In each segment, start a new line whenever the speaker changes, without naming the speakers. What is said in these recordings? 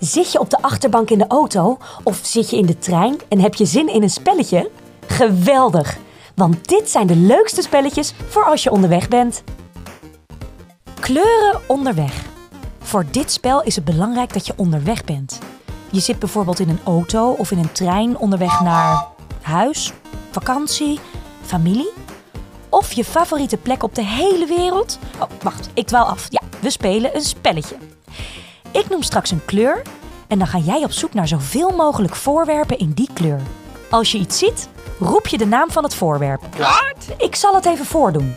Zit je op de achterbank in de auto of zit je in de trein en heb je zin in een spelletje? Geweldig! Want dit zijn de leukste spelletjes voor als je onderweg bent. Kleuren onderweg. Voor dit spel is het belangrijk dat je onderweg bent. Je zit bijvoorbeeld in een auto of in een trein onderweg naar huis, vakantie, familie. Of je favoriete plek op de hele wereld. Oh, wacht, ik dwaal af. Ja, we spelen een spelletje. Ik noem straks een kleur en dan ga jij op zoek naar zoveel mogelijk voorwerpen in die kleur. Als je iets ziet, roep je de naam van het voorwerp.
Wat?
Ik zal het even voordoen.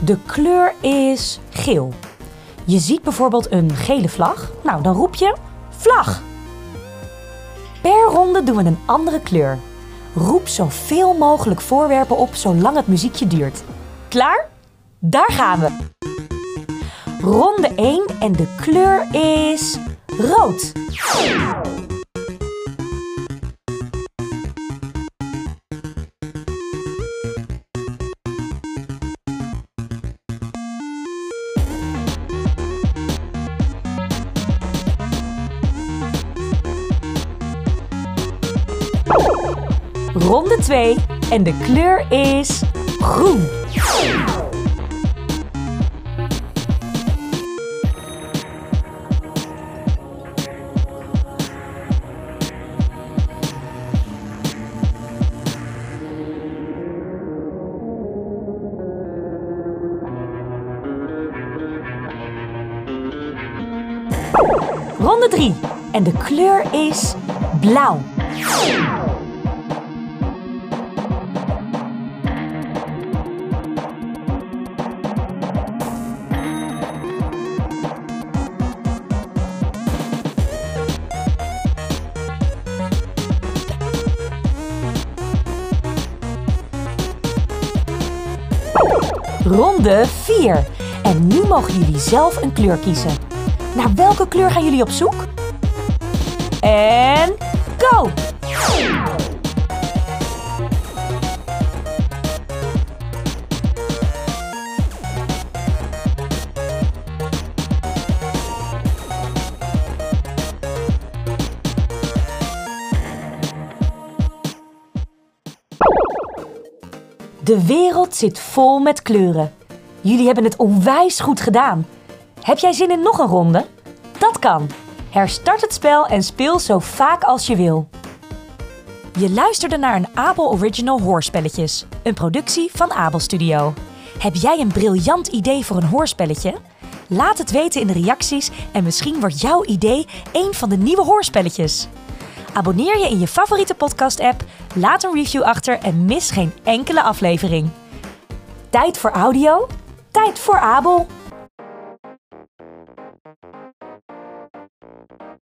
De kleur is geel. Je ziet bijvoorbeeld een gele vlag. Nou, dan roep je vlag. Per ronde doen we een andere kleur. Roep zoveel mogelijk voorwerpen op zolang het muziekje duurt. Klaar? Daar gaan we. Ronde 1 en de kleur is rood. Ronde 2 en de kleur is groen. Ronde 3 en de kleur is blauw. Ronde 4. En nu mogen jullie zelf een kleur kiezen. Naar welke kleur gaan jullie op zoek? En go! De wereld zit vol met kleuren. Jullie hebben het onwijs goed gedaan. Heb jij zin in nog een ronde? Dat kan. Herstart het spel en speel zo vaak als je wil. Je luisterde naar een Abel Original Hoorspelletjes, een productie van Abel Studio. Heb jij een briljant idee voor een hoorspelletje? Laat het weten in de reacties en misschien wordt jouw idee een van de nieuwe hoorspelletjes. Abonneer je in je favoriete podcast-app, laat een review achter en mis geen enkele aflevering. Tijd voor audio, tijd voor Abel.